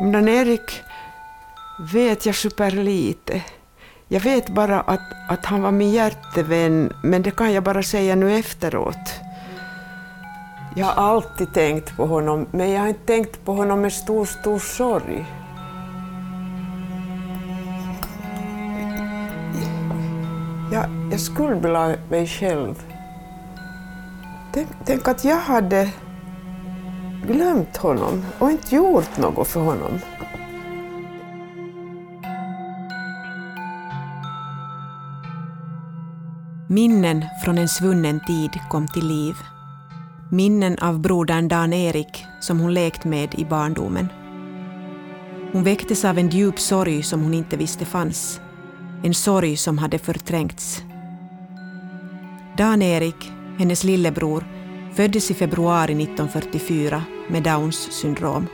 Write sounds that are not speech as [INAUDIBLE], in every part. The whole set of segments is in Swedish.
Om Dan-Erik vet jag superlite. Jag vet bara att, att han var min hjärtevän, men det kan jag bara säga nu efteråt. Jag har alltid tänkt på honom, men jag har inte tänkt på honom med stor, stor sorg. Jag, jag skuldbelade mig själv. Tänk, tänk att jag hade glömt honom och inte gjort något för honom. Minnen från en svunnen tid kom till liv. Minnen av brodern Dan-Erik som hon lekt med i barndomen. Hon väcktes av en djup sorg som hon inte visste fanns. En sorg som hade förträngts. Dan-Erik, hennes lillebror, föddes i februari 1944 med Downs syndrom.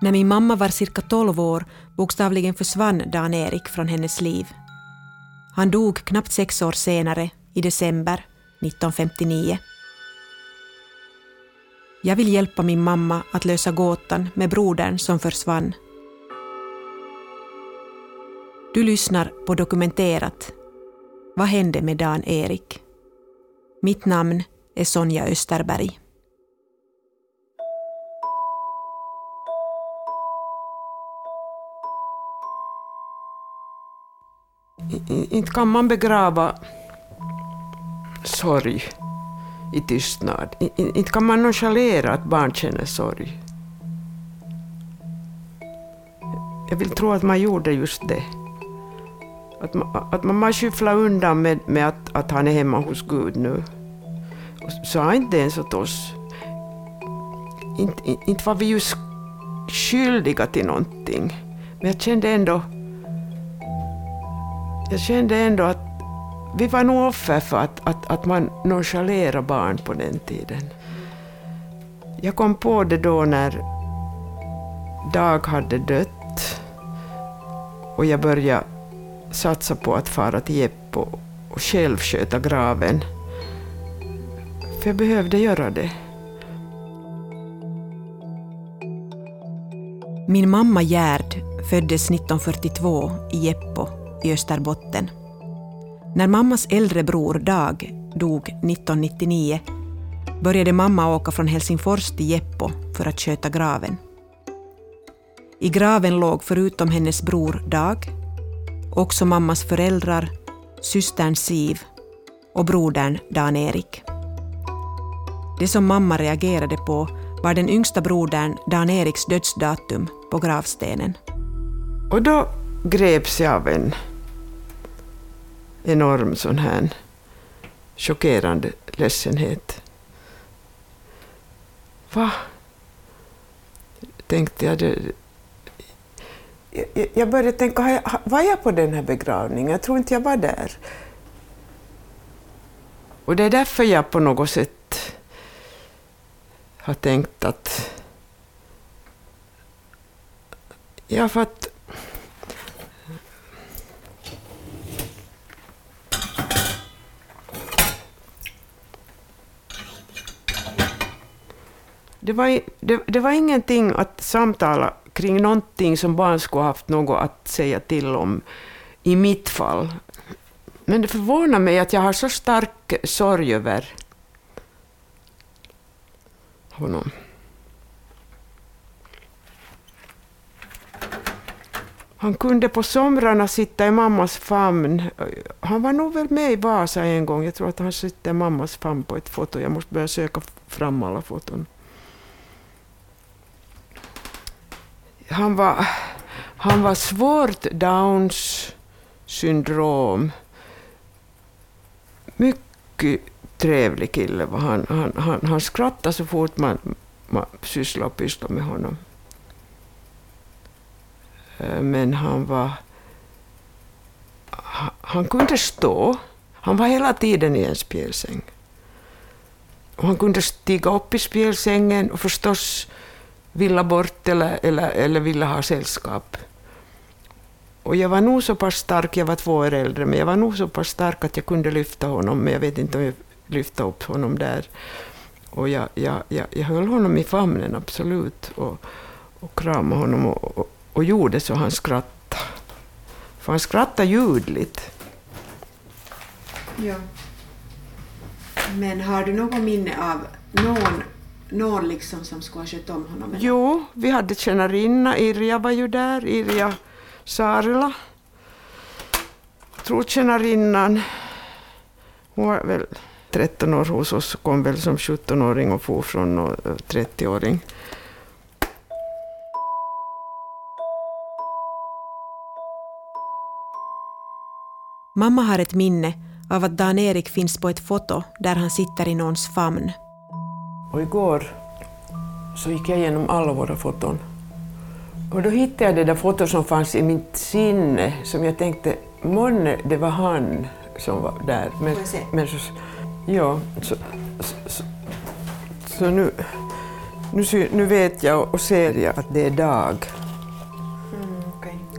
När min mamma var cirka 12 år bokstavligen försvann Dan-Erik från hennes liv. Han dog knappt sex år senare, i december 1959. Jag vill hjälpa min mamma att lösa gåtan med brodern som försvann. Du lyssnar på Dokumenterat. Vad hände med Dan-Erik? Mitt namn är Sonja Österberg. Inte kan man begrava sorg i tystnad. Inte kan man nonchalera att barn känner sorg. Jag vill tro att man gjorde just det. Att man, att man skyfflar undan med, med att, att han är hemma hos Gud nu. Sa inte ens åt oss. Inte, inte var vi ju skyldiga till någonting. Men jag kände ändå jag kände ändå att vi var nog offer för att, att, att man nonchalerar barn på den tiden. Jag kom på det då när Dag hade dött och jag började satsa på att fara till Jeppo och själv sköta graven. För jag behövde göra det. Min mamma Gerd föddes 1942 i Jeppo i Österbotten. När mammas äldre bror Dag dog 1999 började mamma åka från Helsingfors till Jeppo för att sköta graven. I graven låg förutom hennes bror Dag också mammas föräldrar, systern Siv och brodern Dan-Erik. Det som mamma reagerade på var den yngsta brodern Dan-Eriks dödsdatum på gravstenen. Och då greps jag av en enorm sån här chockerande ledsenhet. Va? Tänkte jag. Det, jag började tänka, var jag på den här begravningen? Jag tror inte jag var där. Och det är därför jag på något sätt har tänkt att... Ja, för att Det var, det, det var ingenting att samtala kring någonting som barn skulle haft något att säga till om i mitt fall. Men det förvånar mig att jag har så stark sorg över honom. Han kunde på somrarna sitta i mammas famn. Han var nog väl med i Vasa en gång. Jag tror att han sitter i mammas famn på ett foto. Jag måste börja söka fram alla foton. Han var, han var svårt Downs syndrom. Mycket trevlig kille var han. Han, han, han skrattade så fort man, man sysslade och pysslade med honom. Eh, men han var... Han, han kunde stå. Han var hela tiden i en spjälsäng. Och han kunde stiga upp i spjälsängen och förstås ville bort eller, eller, eller ville ha sällskap. Och jag var nog så pass stark, jag var två år äldre, men jag var nog så pass stark att jag kunde lyfta honom, men jag vet inte om jag lyfte upp honom där. och jag, jag, jag, jag höll honom i famnen, absolut. Och, och kramade honom och, och, och gjorde så han skrattade. För han skrattade ljudligt. Ja. Men har du något minne av någon, någon liksom som skulle ha skött om honom? eller? Jo, vi hade tjänarinna, Irja var ju där, Irja Saarela. Trotjänarinnan, hon var väl 13 år hos oss, kom väl som 17-åring och for från nå- 30-åring. Mamma har ett minne av att Dan-Erik finns på ett foto där han sitter i någons famn. Och igår så gick jag igenom alla våra foton. Och då hittade jag det där fotot som fanns i mitt sinne, som jag tänkte, månne det var han som var där. Men, men så, ja, så, så, så, så nu, nu, nu vet jag och ser jag att det är Dag.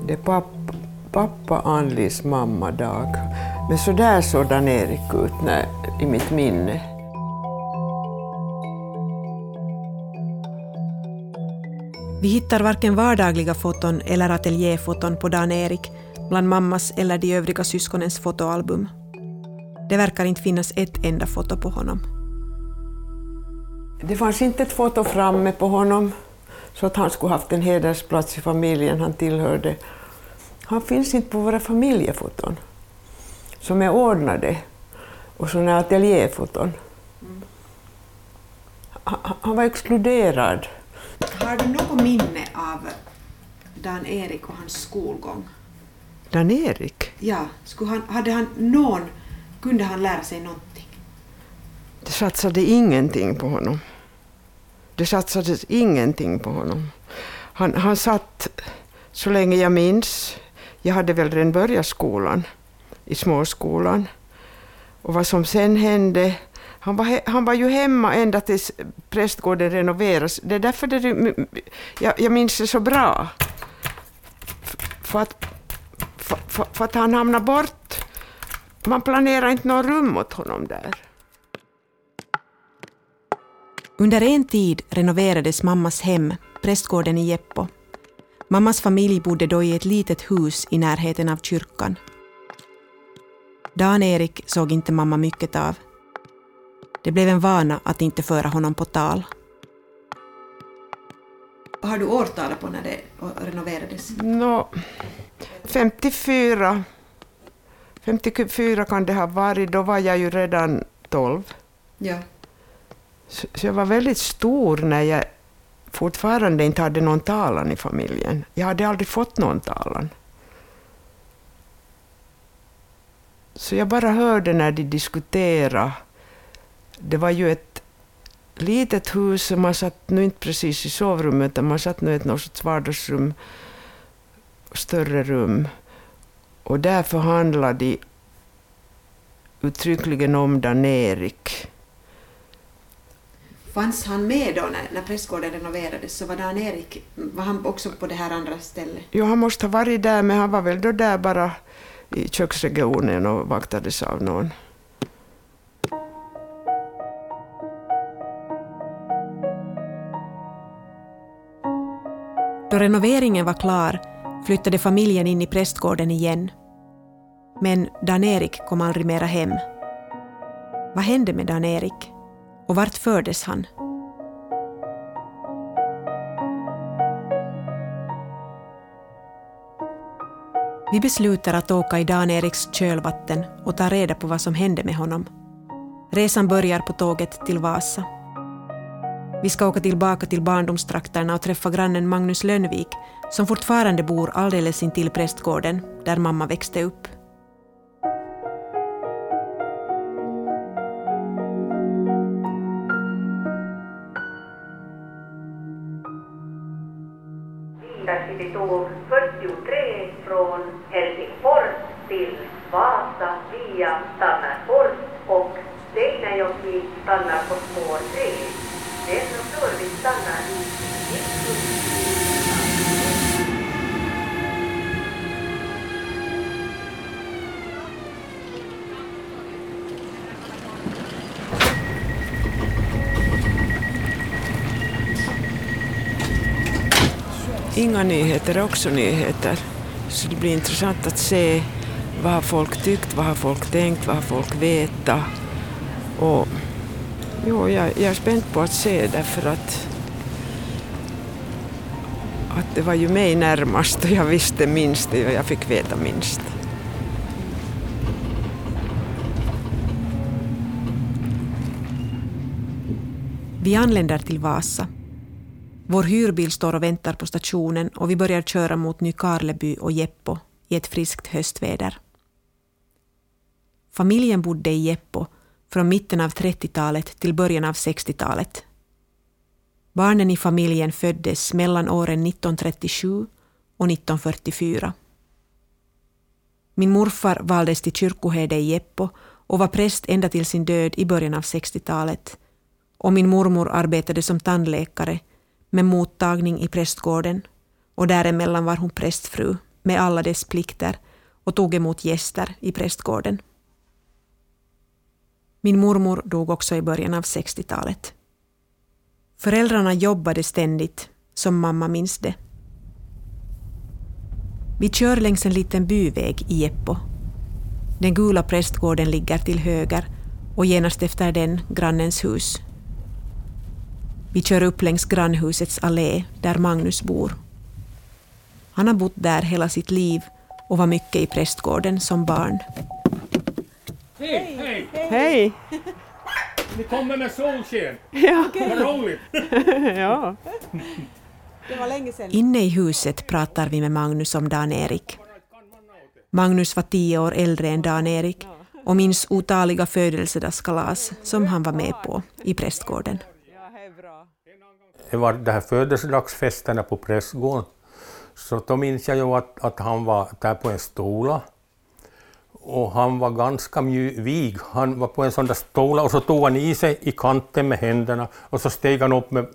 Det är pappa, pappa Anlis mamma Dag. Men så där såg Dan-Erik ut när, i mitt minne. Vi hittar varken vardagliga foton eller ateljéfoton på Dan-Erik bland mammas eller de övriga syskonens fotoalbum. Det verkar inte finnas ett enda foto på honom. Det fanns inte ett foto framme på honom så att han skulle haft en hedersplats i familjen han tillhörde. Han finns inte på våra familjefoton som är ordnade och sådana ateljéfoton. Han, han var exkluderad. Har du något minne av Dan-Erik och hans skolgång? Dan-Erik, Ja, skulle han, hade han någon, kunde han lära sig någonting? det satsade ingenting på honom. Det satsades ingenting på honom. Han, han satt, så länge jag minns, jag hade väl redan börjat skolan, i småskolan. Och vad som sen hände, han var, he, han var ju hemma ända tills prästgården renoveras. Det är därför det, jag, jag minns det så bra. För att, för, för, för att han hamnade bort. Man planerade inte något rum åt honom där. Under en tid renoverades mammas hem, prästgården i Jeppo. Mammas familj bodde då i ett litet hus i närheten av kyrkan. Dan-Erik såg inte mamma mycket av. Det blev en vana att inte föra honom på tal. Har du årtalet på när det renoverades? Nå, 54, 54 kan det ha varit, då var jag ju redan 12. Ja. Så så jag var väldigt stor när jag fortfarande inte hade någon talan i familjen. Jag hade aldrig fått någon talan. Så jag bara hörde när de diskuterade. Det var ju ett litet hus, och man satt nu inte precis i sovrummet, utan man satt nu i ett något sorts vardagsrum, större rum. Och där förhandlade de uttryckligen om Dan-Erik. Fanns han med då när, när prästgården renoverades? Så var Dan-Erik, var han också på det här andra stället? Jo, han måste ha varit där, men han var väl då där bara i köksregionen och vaktades av någon. Renoveringen var klar flyttade familjen in i prästgården igen. Men Dan-Erik kom aldrig mera hem. Vad hände med Dan-Erik? Och vart fördes han? Vi beslutar att åka i Dan-Eriks kölvatten och ta reda på vad som hände med honom. Resan börjar på tåget till Vasa. Vi ska åka tillbaka till barndomstrakterna och träffa grannen Magnus Lönnvik som fortfarande bor alldeles intill prästgården där mamma växte upp. Intercity tåg 43 från Helsingfors till Vasa via Tannarfors och Seinäjoki stannar på spår 3. Inga nyheter, är också nyheter. Så det blir intressant att se vad har folk tyckt, vad har folk tänkt, vad har folk vetat jo, jag, jag är spänd på att se därför att att det var ju mig närmast och jag visste minst och jag fick veta minst. Vi anländer till Vasa. Vår hyrbil står och väntar på stationen och vi börjar köra mot Nykarleby och Jeppo i ett friskt höstväder. Familjen bodde i Jeppo från mitten av 30-talet till början av 60-talet. Barnen i familjen föddes mellan åren 1937 och 1944. Min morfar valdes till kyrkoherde i Jeppo och var präst ända till sin död i början av 60-talet. Och min mormor arbetade som tandläkare med mottagning i prästgården och däremellan var hon prästfru med alla dess plikter och tog emot gäster i prästgården. Min mormor dog också i början av 60-talet. Föräldrarna jobbade ständigt, som mamma minns det. Vi kör längs en liten byväg i Jeppo. Den gula prästgården ligger till höger och genast efter den grannens hus. Vi kör upp längs grannhusets allé där Magnus bor. Han har bott där hela sitt liv och var mycket i prästgården som barn. Hej, hej! Hej! [LAUGHS] Ni kommer med solsken. Ja. Vad roligt! [LAUGHS] ja. Inne i huset pratar vi med Magnus om Dan-Erik. Magnus var tio år äldre än Dan-Erik och minns otaliga födelsedagskalas som han var med på i prästgården. Det var de här födelsedagsfesterna på prästgården. Så då minns jag ju att, att han var där på en stola. Och han var ganska mjuk. Han var på en sån där stola och så tog han i sig i kanten med händerna och så steg han upp med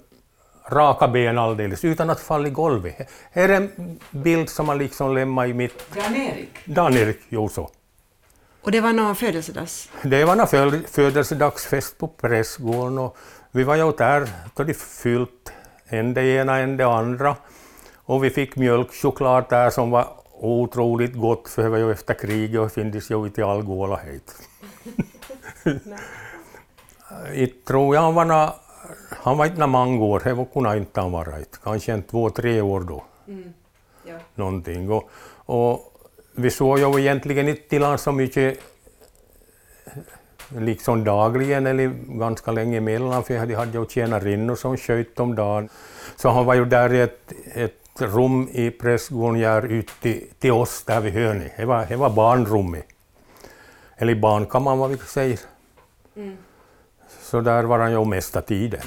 raka ben alldeles utan att falla i golvet. Här är en bild som han liksom lämnade i mitt... Dan-Erik. Dan-Erik, jo så. Och det var någon födelsedags... Det var föl- födelsedagsfest på prästgården och vi var ju där, då de fyllt en det ena, en det andra. Och vi fick mjölkchoklad där som var otroligt gott, för det var ju efter kriget och finns ju inte i Algola hit. Jag [LAUGHS] tror jag han var, na, han var inte många år, det kunde inte han vara, inte. kanske en två, tre år då. Någonting. Och, och vi såg ju egentligen inte till honom så mycket liksom dagligen eller ganska länge emellan, för de hade ju tjänarinnor som sköt om dagen. Så han var ju där i ett, ett rum i prästgården här ut till, till oss där vid hörnet. Det var, det var barnrummet. Eller barnkammaren vad vi säger. Så där var han ju mesta tiden.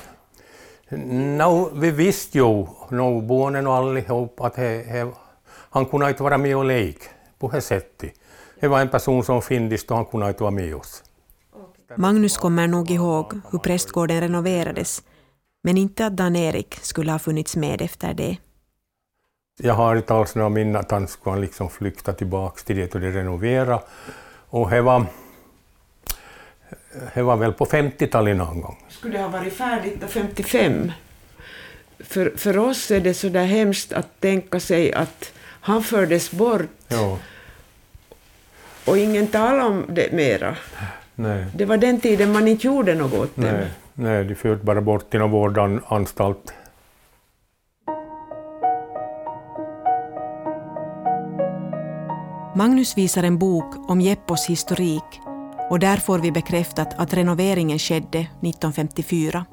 No, vi visste ju, no, barnen och allihop, att he, he, han kunde inte vara med och leka på det sättet. Det var en person som finns och han kunde inte vara med oss. Magnus kommer nog ihåg hur prästgården renoverades, men inte att Dan-Erik skulle ha funnits med efter det. Jag har inte alls några minnen att han skulle liksom flytta tillbaka till det och det renovera. Och det var, det var väl på 50-talet någon gång. Skulle det ha varit färdigt då 55? För, för oss är det så där hemskt att tänka sig att han fördes bort Ja, och ingen talar om det mera. nej, Det var den tiden man inte gjorde något åt dem. nej, nej, de förde bara bort till någon vårdanstalt. Magnus visar en bok om Jeppos historik och där får vi bekräftat att renoveringen skedde 1954.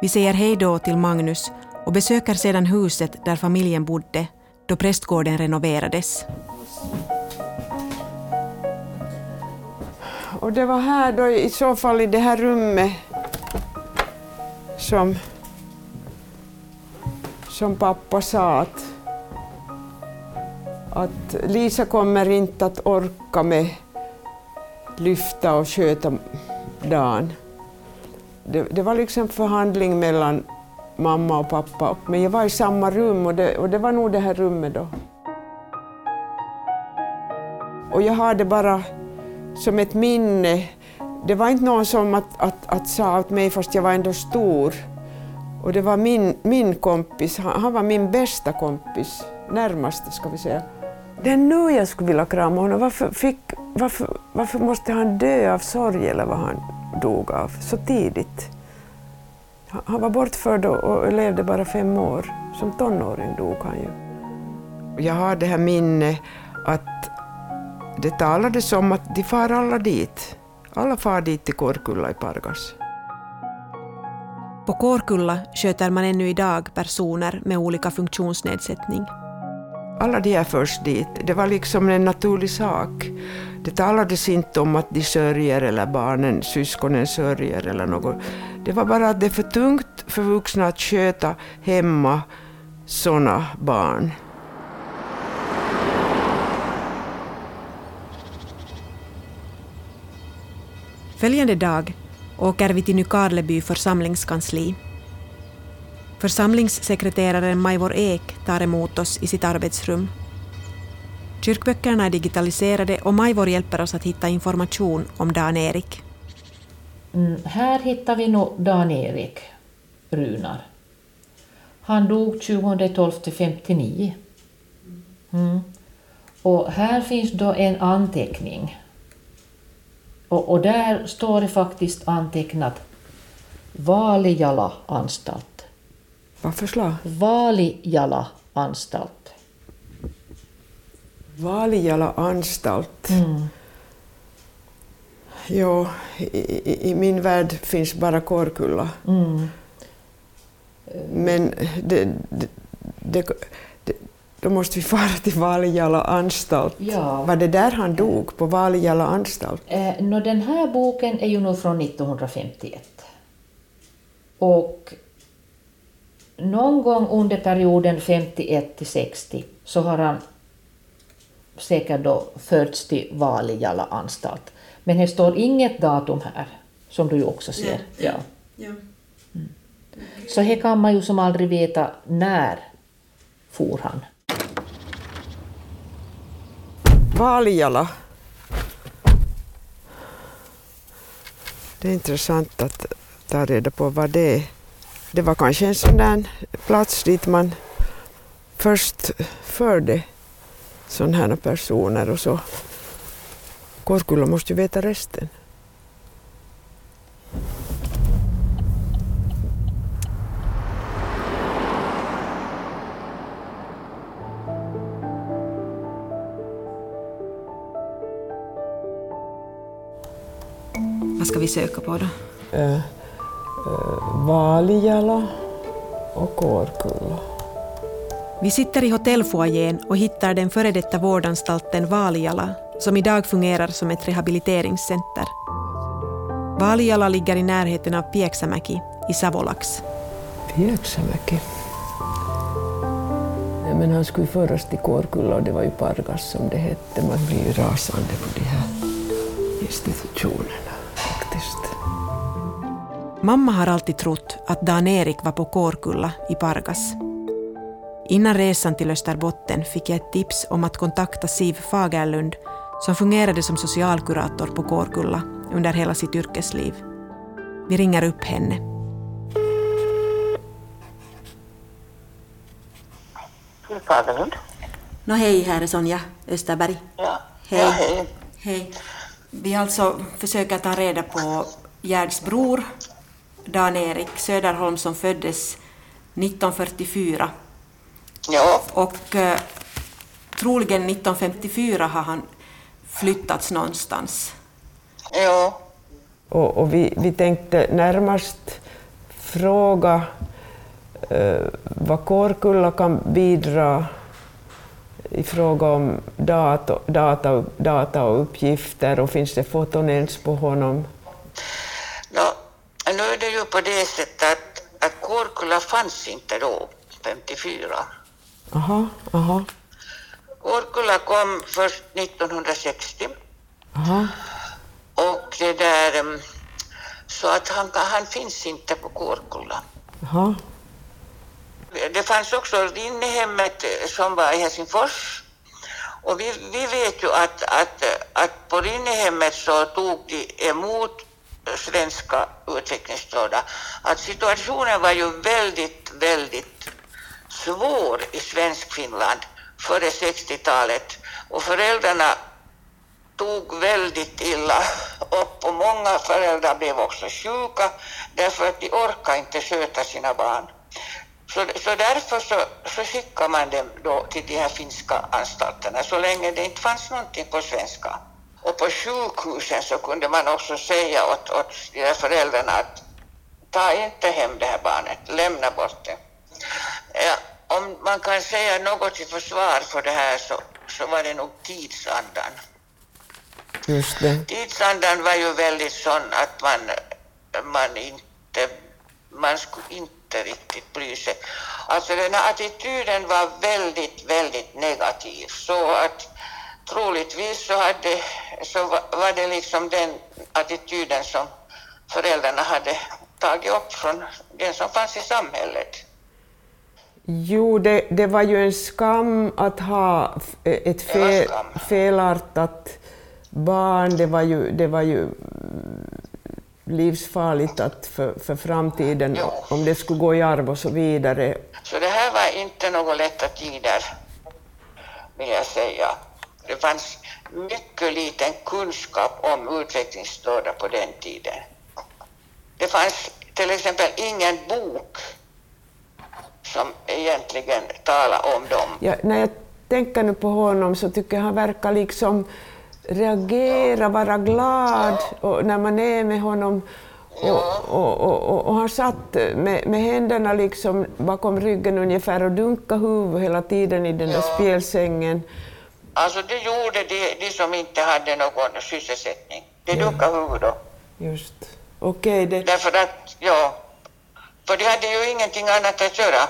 Vi säger hej då till Magnus och besöker sedan huset där familjen bodde då prästgården renoverades. Och det var här då i så fall i det här rummet som, som pappa sa att, att Lisa kommer inte att orka med lyfta och sköta dagen. Det, det var liksom förhandling mellan mamma och pappa, men jag var i samma rum och det, och det var nog det här rummet då. Och jag har det bara som ett minne. Det var inte någon som att, att, att sa åt mig, fast jag var ändå stor, Och det var min, min kompis, han, han var min bästa kompis, närmaste ska vi säga. Det är nu jag skulle vilja krama honom. Varför, fick, varför, varför måste han dö av sorg eller vad han dog av så tidigt? Han var bortförd och levde bara fem år. Som tonåring dog han ju. Jag har det här minnet att det talades om att de far alla dit. Alla far dit till Kårkulla i Pargas. På Kårkulla sköter man ännu idag personer med olika funktionsnedsättning. Alla de här förs dit. Det var liksom en naturlig sak. Det talades inte om att de sörjer eller barnen, syskonen sörjer eller något. Det var bara att det är för tungt för vuxna att sköta hemma sådana barn. Följande dag åker vi till Nykarleby församlingskansli. Församlingssekreteraren Majvor Ek tar emot oss i sitt arbetsrum. Kyrkböckerna är digitaliserade och Majvor hjälper oss att hitta information om Dan-Erik. Mm, här hittar vi nog Dan-Erik Runar. Han dog 2012-59. Mm. Och här finns då en anteckning och, och där står det faktiskt antecknat Valijala anstalt. Vad för slag? Vaalijala anstalt. Vaalijala anstalt. Mm. Jo, i, i, min värld finns bara Kårkulla. Mm. Men det, det, det, då måste vi fara till Valijala anstalt. Ja. Var det där han dog, på Valijala anstalt? Eh, no, den här boken är ju nog från 1951. Och någon gång under perioden 51 till 60 så har han säkert då förts till Valijala anstalt. Men det står inget datum här, som du ju också ser. Nej. Ja. Ja. Mm. Så här kan man ju som aldrig veta när for han. Valjala. Det är intressant att ta reda på vad det är. Det var kanske en sån där plats dit man först förde sådana här personer och så. Korkulla måste ju veta resten. Vad ska vi söka på då? Äh, äh, Valijala och Kårkulla. Vi sitter i hotellfoajén och hittar den före detta vårdanstalten Valijala som idag fungerar som ett rehabiliteringscenter. Valijala ligger i närheten av Pieksämäki i Savolax. Pieksämäki? Ja, men han skulle föras till Kårkulla och det var ju Pargas som det hette. Man blir ju rasande på de här institutionerna. Mamma har alltid trott att Dan-Erik var på Kårkulla i Pargas. Innan resan till Österbotten fick jag ett tips om att kontakta Siv Fagerlund som fungerade som socialkurator på Kårkulla under hela sitt yrkesliv. Vi ringer upp henne. Siv Fagerlund. Nå hej, här är Sonja Österberg. Ja. Hej. Ja, hej. Hej. Vi alltså försöker ta reda på Gerds bror, Dan-Erik Söderholm, som föddes 1944. Ja, Och eh, troligen 1954 har han flyttats någonstans. ja, Och, och vi, vi tänkte närmast fråga eh, vad Kårkulla kan bidra i fråga om data, data, data och uppgifter och finns det foton ens på honom? Nå, nu är det ju på det sättet att, att Kårkulla fanns inte då, 54. Aha, aha, Kårkulla kom först 1960 aha. och det där, em, så att han, han finns inte på Kårkulla. aha. Det fanns också Rinnehemmet eh, som var i Helsingfors. Och vi, vi vet ju att, att, att på Rinnehemmet så tog de emot svenska utvecklingsstörda att situationen var ju väldigt, väldigt svår i Svenskfinland före 60-talet och föräldrarna tog väldigt illa [LAUGHS] upp och många föräldrar blev också sjuka därför att de orkade inte sköta sina barn. Så, så därför så, så skickade man dem då till de här finska anstalterna så länge det inte fanns någonting på svenska. Och på sjukhusen så kunde man också säga åt, åt de föräldrarna att ta inte hem det här barnet, lämna bort det. Ja, om man kan säga något till försvar för det här så, så var det nog tidsandan. Just det. Tidsandan var ju väldigt sån att man, man inte, man skulle inte riktigt bry sig. Alltså den här attityden var väldigt, väldigt negativ så att troligtvis så, hade, så var det liksom den attityden som föräldrarna hade tagit upp från den som fanns i samhället. Jo, det, det var ju en skam att ha ett fel, felartat barn. Det var ju, det var ju livsfarligt att för, för framtiden Jo. om det skulle gå i arv och så vidare. Så det här var inte några lätta tider, vill jag säga. Det fanns mycket liten kunskap om utvecklingsstörda på den tiden. Det fanns till exempel ingen bok som egentligen talade om dem. Ja, när jag tänker nu på honom så tycker jag han verkar liksom reagera, vara glad och när man är med honom. Och, och, och, och, han satt med, med händerna liksom bakom ryggen ungefär och dunkade huvudet hela tiden i den där spjälsängen. Alltså det gjorde de, de som inte hade någon sysselsättning. De duckade huvudet. Just. Okej, det, Därför att, ja, för de hade ju ingenting annat att göra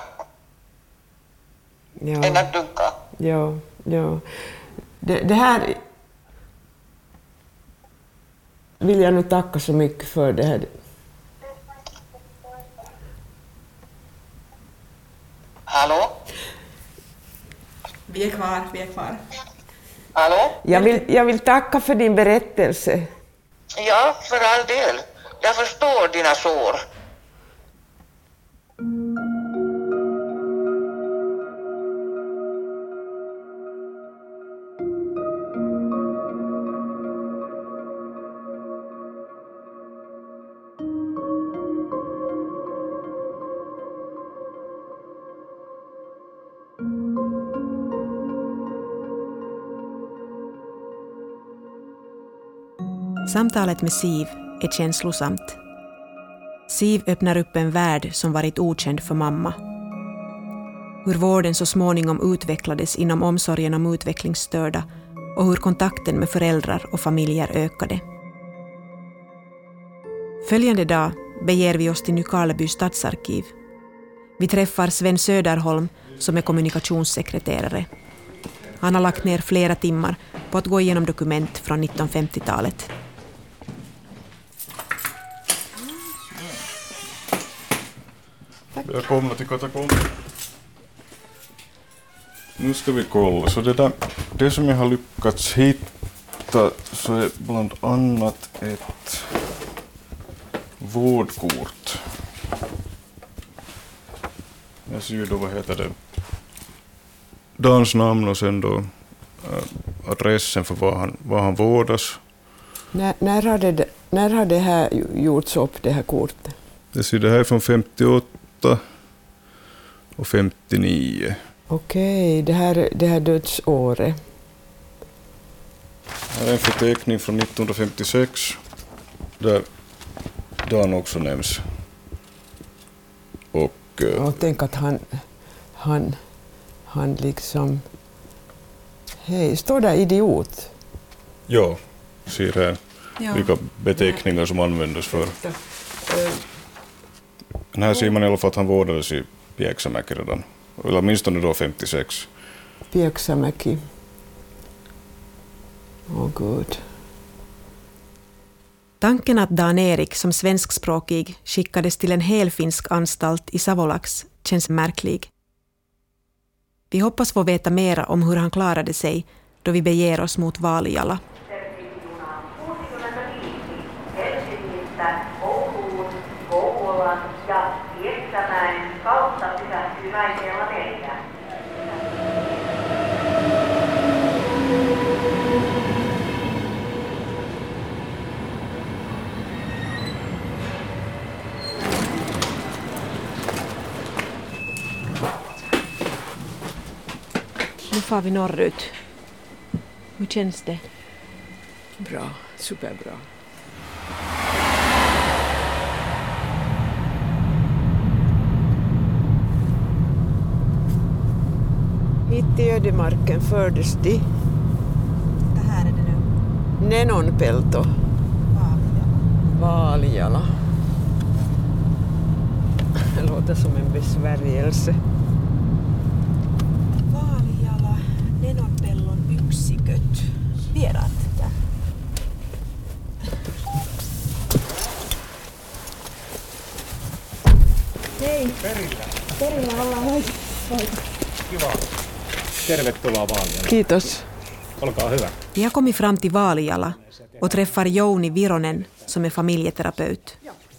än ja, att dunka. ja, ja. Det, det här vill jag nu tacka så mycket för. Det här. Hallå? Vi är kvar, vi är kvar. Hallå? Jag, vill, jag vill tacka för din berättelse. Ja, för all del. Jag förstår dina sår. Samtalet med Siv är känslosamt. Siv öppnar upp en värld som varit okänd för mamma. Hur vården så småningom utvecklades inom omsorgen om utvecklingsstörda och hur kontakten med föräldrar och familjer ökade. Följande dag beger vi oss till Nykarleby stadsarkiv. Vi träffar Sven Söderholm som är kommunikationssekreterare. Han har lagt ner flera timmar på att gå igenom dokument från 1950-talet. Välkomna till katakomben. Nu ska vi kolla. Så det, där, det som jag har lyckats hitta så är bland annat ett vårdkort. Jag ser ju då, vad heter det, Dans namn och sen då äh, adressen för var han, var han vårdas. När, när, hade det, när hade det här gjorts upp, det här kortet? Det ser det här är från 58 och 59. Okej, det här, det här dödsåret. Här är en förteckning från 1956 där Dan också nämns. Och eh, Och tänk att han, han, han liksom... Hej, står där idiot? ja, ser här vilka beteckningar som användes för. Men här ser man i alla fall att han vårdades i Pieksämäki redan. Eller åtminstone då 56. Pieksämäki. Åh gud. Tanken att Dan-Erik som svenskspråkig skickades till en helfinsk anstalt i Savolax känns märklig. Vi hoppas få veta mera om hur han klarade sig då vi beger oss mot Vaaliala. Far vi norrut. Hur känns det? Bra, superbra. Hit i ödemarken fördes de Det här är det nu. Nenonpelto, Valjala. [LAUGHS] Det låter som en besvärjelse. Tervetuloa Vaalialle. Kiitos. Olkaa hyvä. Jag kommer fram till Vaaliala och träffar Jouni Vironen som är familjeterapeut.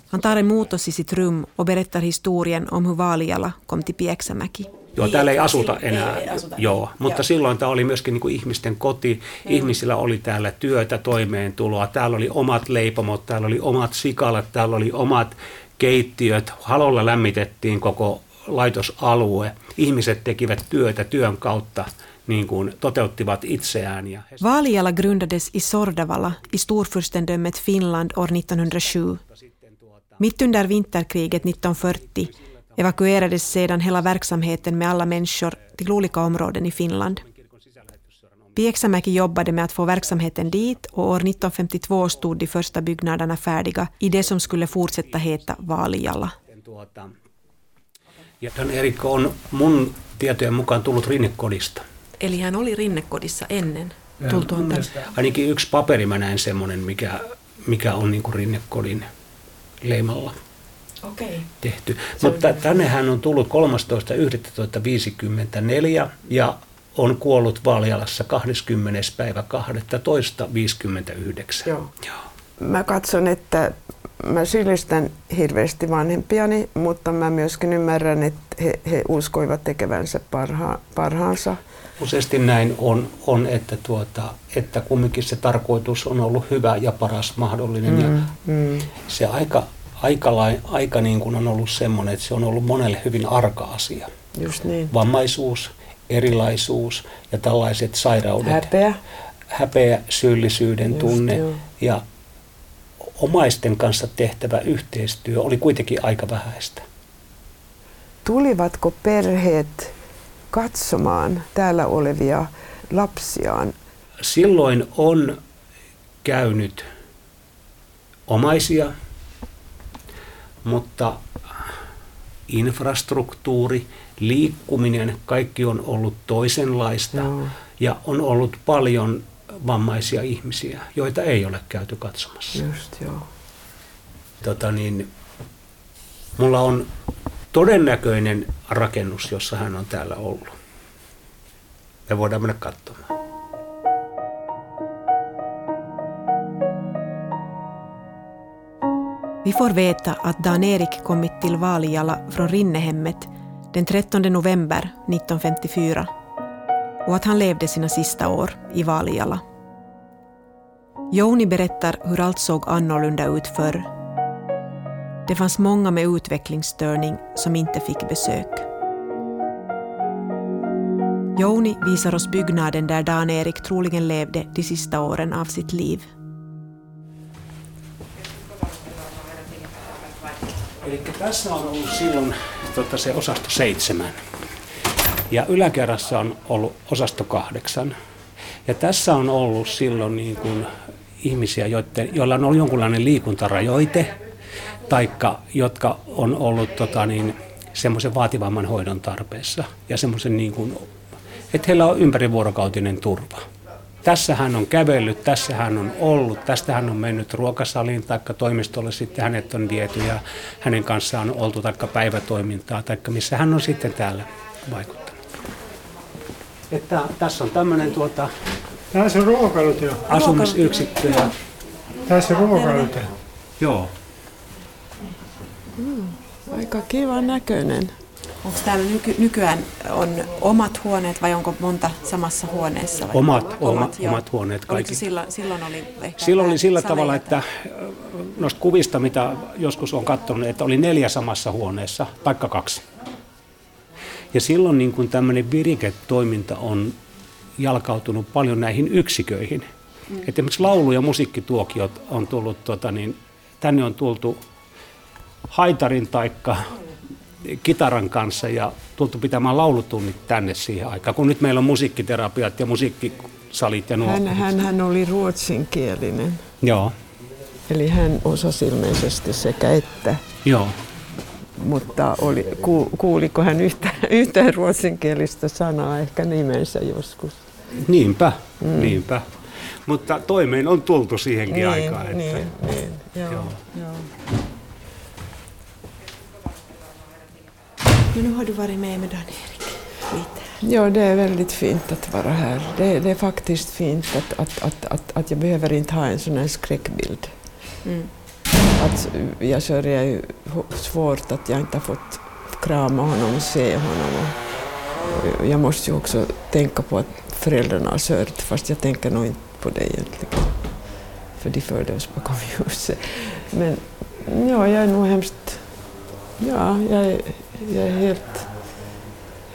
Han tar emot oss i sitt rum och berättar historien om hur Vaaliala kom till Pieksämäki. Joo, täällä ei asuta enää, joo, mutta silloin tämä oli myöskin niin kuin ihmisten koti. Ihmisillä oli täällä työtä, toimeentuloa, täällä oli omat leipomot, täällä oli omat sikalat, täällä oli omat keittiöt. Halolla lämmitettiin koko laitosalue. Ihmiset tekivät työtä työn kautta, niin kuin toteuttivat itseään. Ja Vaaliala grundades i Sordavala i storfurstendömet Finland år 1907. Mitt under vinterkriget 1940 evakuerades sedan hela verksamheten med alla människor till olika områden i Finland. Pieksämäki jobbade med att få verksamheten dit och år 1952 stod de första byggnaderna färdiga i det som skulle fortsätta heta Vaaliala. Ja Dan Erikko on mun tietojen mukaan tullut rinnekodista. Eli hän oli rinnekodissa ennen tultuaan tänne. Ainakin yksi paperi mä näin semmoinen, mikä, mikä on niin kuin rinnekodin leimalla Okei. tehty. Mutta tänne hän on tullut 13.11.54 ja on kuollut Valjalassa 20. päivä 12.59. Joo. Joo. Mä katson, että mä syyllistän hirveästi vanhempiani, mutta mä myöskin ymmärrän, että he, he uskoivat tekevänsä parha, parhaansa. Useasti näin on, on että, tuota, että kumminkin se tarkoitus on ollut hyvä ja paras mahdollinen. Mm, ja Mm. se aika, aika, aika niin kuin on ollut semmoinen, että se on ollut monelle hyvin arka asia. Just niin. Vammaisuus, erilaisuus ja tällaiset sairaudet. Häpeä. häpeä, syyllisyyden Just, tunne joo. ja omaisten kanssa tehtävä yhteistyö oli kuitenkin aika vähäistä. Tulivatko perheet katsomaan täällä olevia lapsiaan? Silloin on käynyt omaisia, mutta infrastruktuuri, liikkuminen, kaikki on ollut toisenlaista Joo. ja on ollut paljon vammaisia ihmisiä, joita ei ole käyty katsomassa. Just joo. tota niin, mulla on todennäköinen rakennus, jossa hän on täällä ollut. Me voidaan mennä katsomaan. Vi får veta att Dan-Erik kommit till Vaaliala från Rinnehemmet den 13 november 1954 och att han levde sina sista år i Vaaliala. Jouni berättar hur allt såg annorlunda ut förr. Det fanns många med utvecklingsstörning som inte fick besök. Jouni visar oss byggnaden där Dan-Erik troligen levde de sista åren av sitt liv. Eli tässä on ollut silloin tuota, se osasto seitsemän. Ja yläkerrassa on ollut osasto kahdeksan. Ja tässä on ollut silloin niin kuin ihmisiä, joiden, joilla on ollut jonkunlainen liikuntarajoite, taikka jotka on ollut tota, niin, semmoisen vaativamman hoidon tarpeessa. Ja semmoisen, niin kuin, että heillä on ympärivuorokautinen turva. Tässä hän on kävellyt, tässä hän on ollut, tästä hän on mennyt ruokasaliin tai toimistolle, sitten hänet on viety ja hänen kanssaan on oltu taikka päivätoimintaa tai missä hän on sitten täällä vaikuttanut. Että tässä on tämmöinen tuota, Tässä on ruokailut jo. asumisyksikkö. Ja, Tässä on ruokailut jo. joo. Aika kiva näköinen. Onko täällä nyky- nykyään on omat huoneet vai onko monta samassa huoneessa? Vai? Omat, omat, joo. omat huoneet kaikki. Silloin, silloin oli ehkä Silloin oli sillä saleja tavalla, että noista kuvista, mitä joskus on katsonut, että oli neljä samassa huoneessa, taikka kaksi. Ja silloin niin kuin tämmöinen viriketoiminta on jalkautunut paljon näihin yksiköihin. Mm. Et esimerkiksi laulu- ja musiikkituokiot on tullut, tota, niin, tänne on tultu haitarin taikka kitaran kanssa ja tultu pitämään laulutunnit tänne siihen aikaan, kun nyt meillä on musiikkiterapiat ja musiikkisalit ja nuo. Hän, hän, hän oli ruotsinkielinen, Joo, eli hän osasi ilmeisesti sekä että. joo. Mutta oli, ku, kuuliko hän yhtä, [LAUGHS] yhtään ruotsinkielistä sanaa, ehkä nimensä joskus? Niinpä, mm. niinpä. Mutta toimeen on tultu siihenkin aikaan. Että, niin, niin, joo, Joo. joo. Men nu har du varit med med Dan-Erik lite. Ja, det är väldigt fint att vara här. Det, det är faktiskt fint att, att, att, att, att jag behöver inte ha en sån här skräckbild. Mm. Att jag sörjer ju svårt att jag inte har fått krama honom och se honom. Och jag måste ju också tänka på att föräldrarna har sörjt, fast jag tänker nog inte på det egentligen. För de förde oss bakom ljuset. Men ja, jag är nog hemskt... Ja, jag är, jag är helt,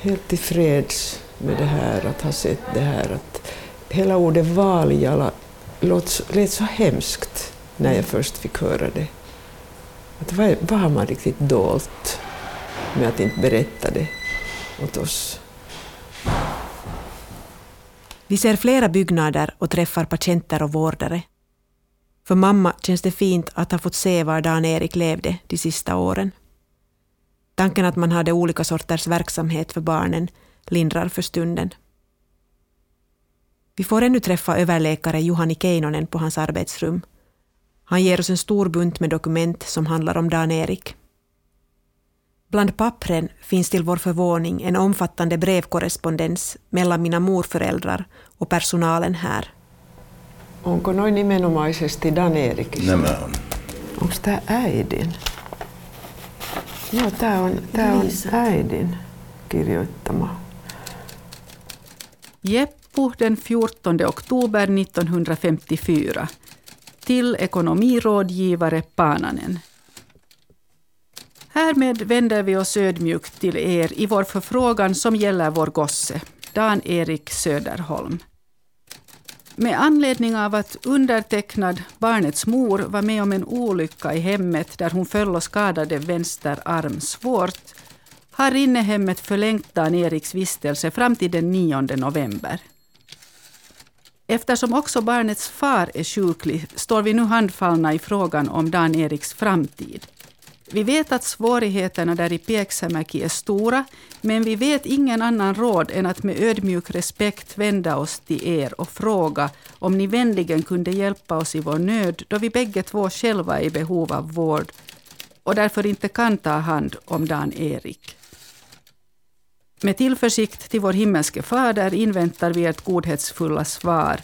helt tillfreds med det här, att ha sett det här. Att hela ordet Valjala lät så hemskt när jag först fick höra det. Att vad, vad har man riktigt dolt med att inte berätta det åt oss? Vi ser flera byggnader och träffar patienter och vårdare. För mamma känns det fint att ha fått se var Dan-Erik levde de sista åren. Tanken att man hade olika sorters verksamhet för barnen lindrar för stunden. Vi får ännu träffa överläkare Juhani Keinonen på hans arbetsrum. Han ger oss en stor bunt med dokument som handlar om Dan-Erik. Bland pappren finns till vår förvåning en omfattande brevkorrespondens mellan mina morföräldrar och personalen här. Onko noin nimenomaisesti Dan-Erikistä? Nämä on. Onko tämä äidin? Joo, tämä on, tää on äidin kirjoittama. Jeppo den 14 oktober 1954 till ekonomirådgivare Pananen. Härmed vänder vi oss ödmjukt till er i vår förfrågan som gäller vår gosse, Dan-Erik Söderholm. Med anledning av att undertecknad, barnets mor, var med om en olycka i hemmet där hon föll och skadade vänster arm svårt har Rinnehemmet förlängt Dan-Eriks vistelse fram till den 9 november. Eftersom också barnets far är sjuklig står vi nu handfallna i frågan om Dan-Eriks framtid. Vi vet att svårigheterna där i Pieksämäki är stora, men vi vet ingen annan råd än att med ödmjuk respekt vända oss till er och fråga om ni vänligen kunde hjälpa oss i vår nöd, då vi bägge två själva är i behov av vård och därför inte kan ta hand om Dan-Erik. Med tillförsikt till vår himmelske Fader inväntar vi ert godhetsfulla svar.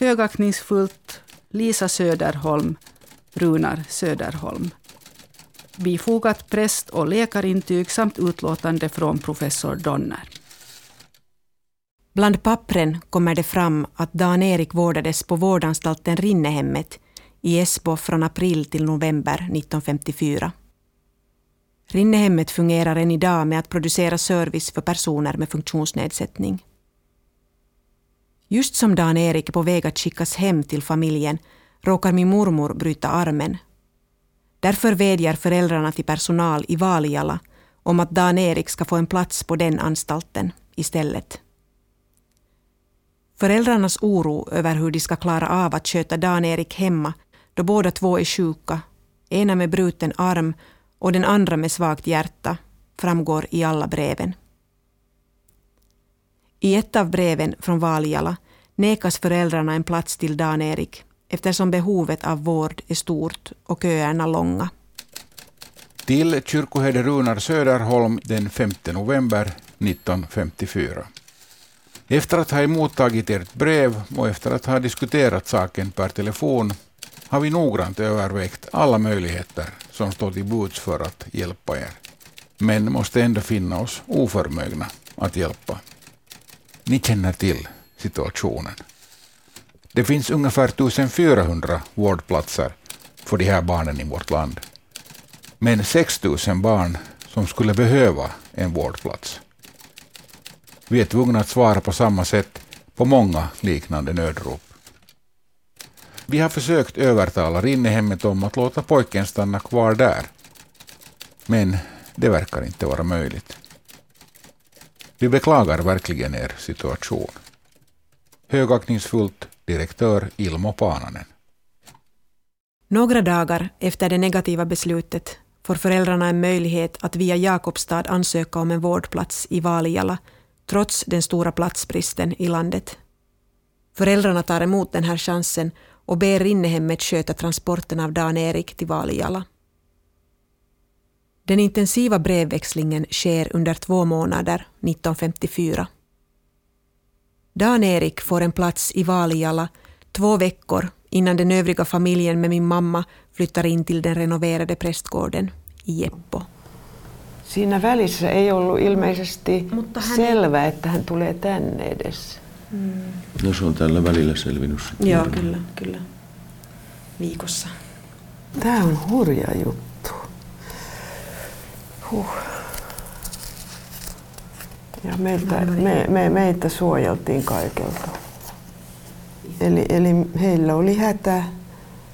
Högaktningsfullt Lisa Söderholm, Runar Söderholm. Bifogat präst och läkarintyg samt utlåtande från professor Donner. Bland pappren kommer det fram att Dan-Erik vårdades på vårdanstalten Rinnehemmet i Esbo från april till november 1954. Rinnehemmet fungerar än idag med att producera service för personer med funktionsnedsättning. Just som Dan-Erik är på väg att skickas hem till familjen råkar min mormor bryta armen. Därför vädjar föräldrarna till personal i Valjala om att Dan-Erik ska få en plats på den anstalten istället. Föräldrarnas oro över hur de ska klara av att sköta Dan-Erik hemma då båda två är sjuka, ena med bruten arm och den andra med svagt hjärta, framgår i alla breven. I ett av breven från Valjala nekas föräldrarna en plats till Dan-Erik eftersom behovet av vård är stort och köerna långa. Till kyrkoherde Runar Söderholm den 5 november 1954. Efter att ha emottagit ert brev och efter att ha diskuterat saken per telefon har vi noggrant övervägt alla möjligheter som står till buds för att hjälpa er. men måste ändå finna oss oförmögna att hjälpa. Ni känner till situationen. Det finns ungefär 1400 vårdplatser för de här barnen i vårt land. Men 6 000 barn som skulle behöva en vårdplats. Vi är tvungna att svara på samma sätt på många liknande nödrop. Vi har försökt övertala Rinnehemmet om att låta pojken stanna kvar där. Men det verkar inte vara möjligt. Vi beklagar verkligen er situation. Högaktningsfullt direktör Ilmo Paananen. Några dagar efter det negativa beslutet får föräldrarna en möjlighet att via Jakobstad ansöka om en vårdplats i Valijala trots den stora platsbristen i landet. Föräldrarna tar emot den här chansen och ber Rinnehemmet sköta transporten av Dan-Erik till Valijala. Den intensiva brevväxlingen sker under två månader 1954. Dan-Erik får en plats i Valijala två veckor innan den övriga familjen med min mamma flyttar in till den renoverade prästgården i Jeppo. Siinä välissä ei ollut ilmeisesti Mutta hän selvä, että hän tulee tänne edes. Mm. No se on tällä välillä selvinnyt sitten. Joo, kyllä, kyllä. Viikossa. Tämä on hurja juttu. Huh. Ja meiltä, me, me, meitä suojeltiin kaikelta. Eli, eli heillä oli hätä,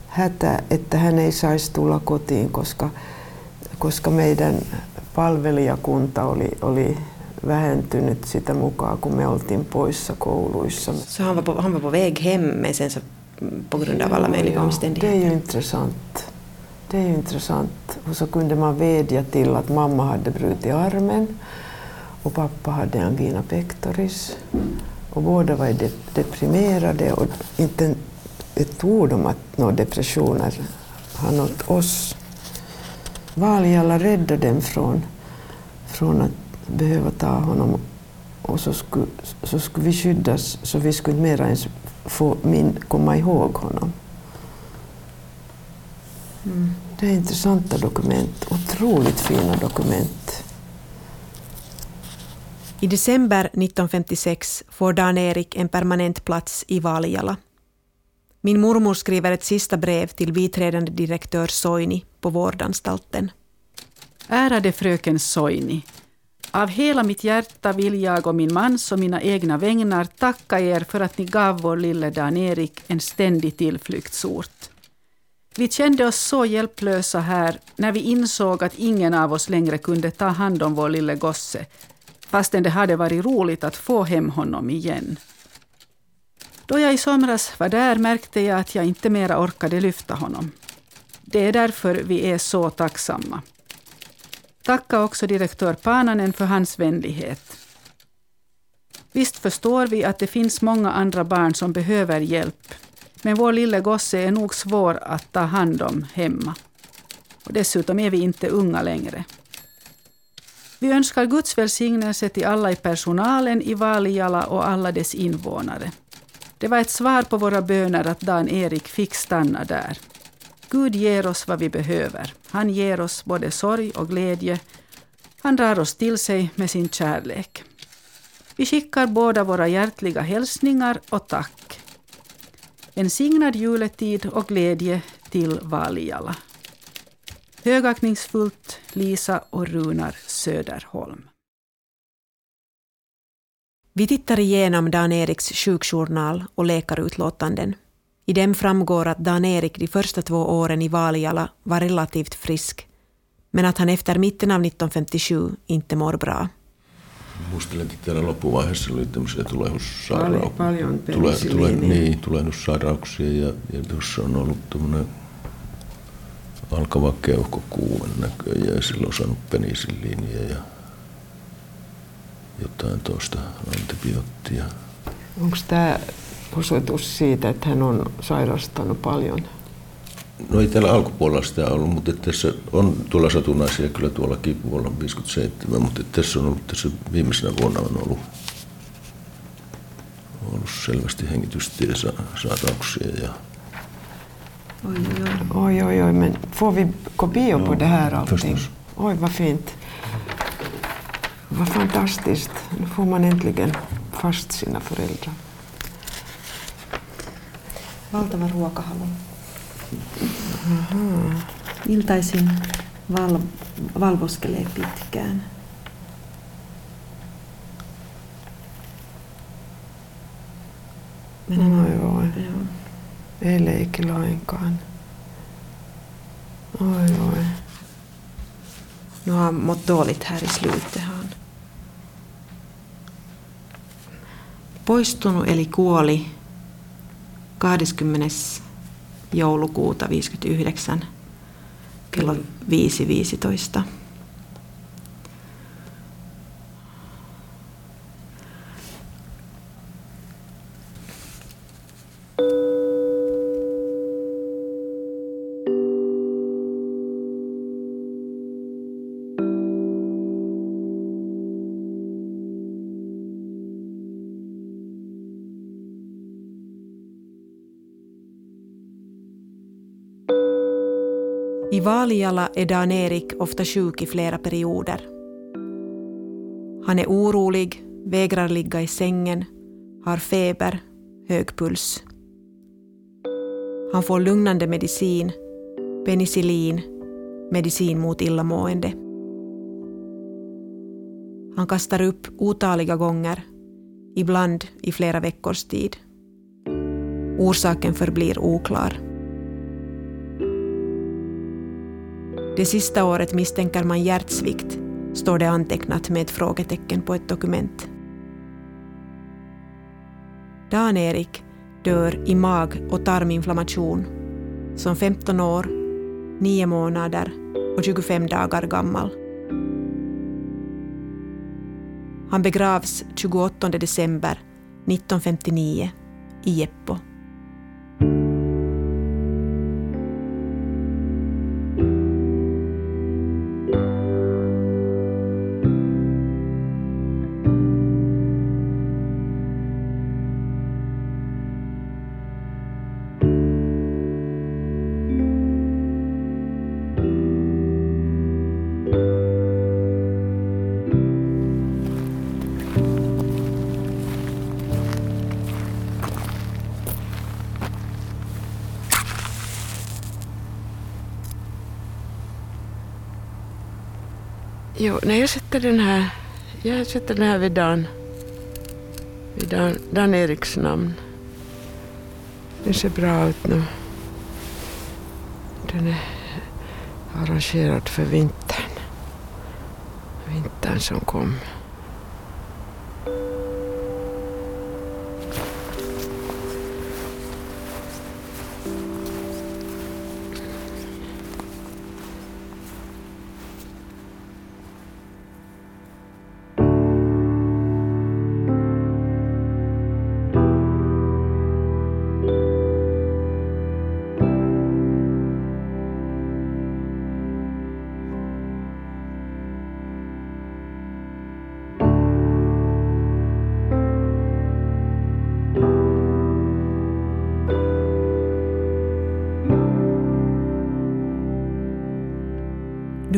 hätä, että hän ei saisi tulla kotiin, koska, koska meidän palvelijakunta oli, oli vähentynyt sitä mukaan, kun me oltiin poissa kouluissa. Så han var på, han var på väg hem men sen så på grund av alla möjliga omständigheter? Det är ju intressant. Det är ju intressant. Och så kunde man vädja till att mamma hade brutit armen och pappa hade angina pectoris. Och båda var deprimerade och inte ett ord om att några depressioner har nått oss. Valjalla räddade dem från, från att behöva ta honom och så skulle, så skulle vi skyddas så vi skulle inte mer ens få min, komma ihåg honom. Mm. Det är intressanta dokument, otroligt fina dokument. I december 1956 får Dan-Erik en permanent plats i Valjala. Min mormor skriver ett sista brev till biträdande direktör Soini på vårdanstalten. Ärade fröken Soini. Av hela mitt hjärta vill jag och min mans och mina egna vägnar tacka er för att ni gav vår lille Dan-Erik en ständig tillflyktsort. Vi kände oss så hjälplösa här när vi insåg att ingen av oss längre kunde ta hand om vår lille gosse, fastän det hade varit roligt att få hem honom igen. Då jag i somras var där märkte jag att jag inte mera orkade lyfta honom. Det är därför vi är så tacksamma. Tacka också direktör Pananen för hans vänlighet. Visst förstår vi att det finns många andra barn som behöver hjälp, men vår lille gosse är nog svår att ta hand om hemma. Och dessutom är vi inte unga längre. Vi önskar Guds välsignelse till alla i personalen i Valijala och alla dess invånare. Det var ett svar på våra böner att Dan-Erik fick stanna där. Gud ger oss vad vi behöver. Han ger oss både sorg och glädje. Han drar oss till sig med sin kärlek. Vi skickar båda våra hjärtliga hälsningar och tack. En signad juletid och glädje till Valijala. Högaktningsfullt Lisa och Runar Söderholm. Vi tittar igenom Dan-Eriks sjukjournal och läkarutlåtanden. I dem framgår att Dan-Erik de första två åren i Valijala var relativt frisk, men att han efter mitten av 1957 inte mår bra. Muistelen, että täällä loppuvaiheessa oli tämmöisiä tulehdussairauksia. Paljon tule, tule, niin, tulehdussairauksia ja, ja tuossa on ollut tämmöinen alkava keuhkokuume näköjään ja silloin on saanut penisilliiniä ja jotain tuosta antibioottia. Onko tämä osoitus siitä, että hän on sairastanut paljon? No ei täällä alkupuolella sitä ollut, mutta tässä on tuolla satunnaisia kyllä tuollakin vuonna 57, mutta tässä on ollut tässä viimeisenä vuonna on ollut, ollut selvästi hengitystiesairauksia ja Oj, oj, oj. oj, oj men får vi gå bio på det här allting? Oj, vad fint. vad fantastiskt. Nu får man äntligen fast sina föräldrar. Valtava ruokahalo. Iltaisin val, valvoskelee pitkään. Men oi oi. Ei leiki lainkaan. Oi oi. Nu har han mått dåligt här i slutet. Han. Poistunut eli kuoli 20. joulukuuta 59 kello 5.15. I är Dan-Erik ofta sjuk i flera perioder. Han är orolig, vägrar ligga i sängen, har feber, hög puls. Han får lugnande medicin, penicillin, medicin mot illamående. Han kastar upp otaliga gånger, ibland i flera veckors tid. Orsaken förblir oklar. Det sista året misstänker man hjärtsvikt, står det antecknat med ett frågetecken på ett dokument. Dan-Erik dör i mag och tarminflammation som 15 år, 9 månader och 25 dagar gammal. Han begravs 28 december 1959 i Jeppo. Sätter den här, jag sätter den här vid Dan, vid Dan, Dan Eriks namn. Den ser bra ut nu. Den är arrangerad för vintern. Vintern som kommer.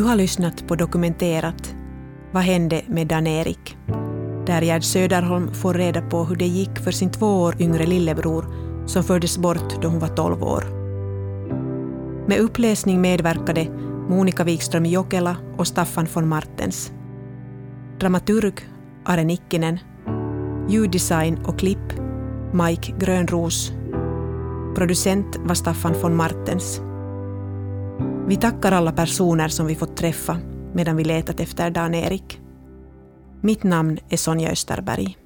Har lyssnat på Dokumenterat Vad hände med Dan-Erik? Där Gerd Söderholm får reda på hur det gick för sin två år yngre lillebror som fördes bort då hon var 12 år. Med uppläsning medverkade Monica Wikström Jokela och Staffan von Martens. Dramaturg Are Nikkinen. Ljuddesign och klipp Mike Grönros. Producent var Staffan von Martens. Vi tackar alla personer som vi fått träffa medan vi letat efter Dan-Erik. Mitt namn är Sonja Österberg.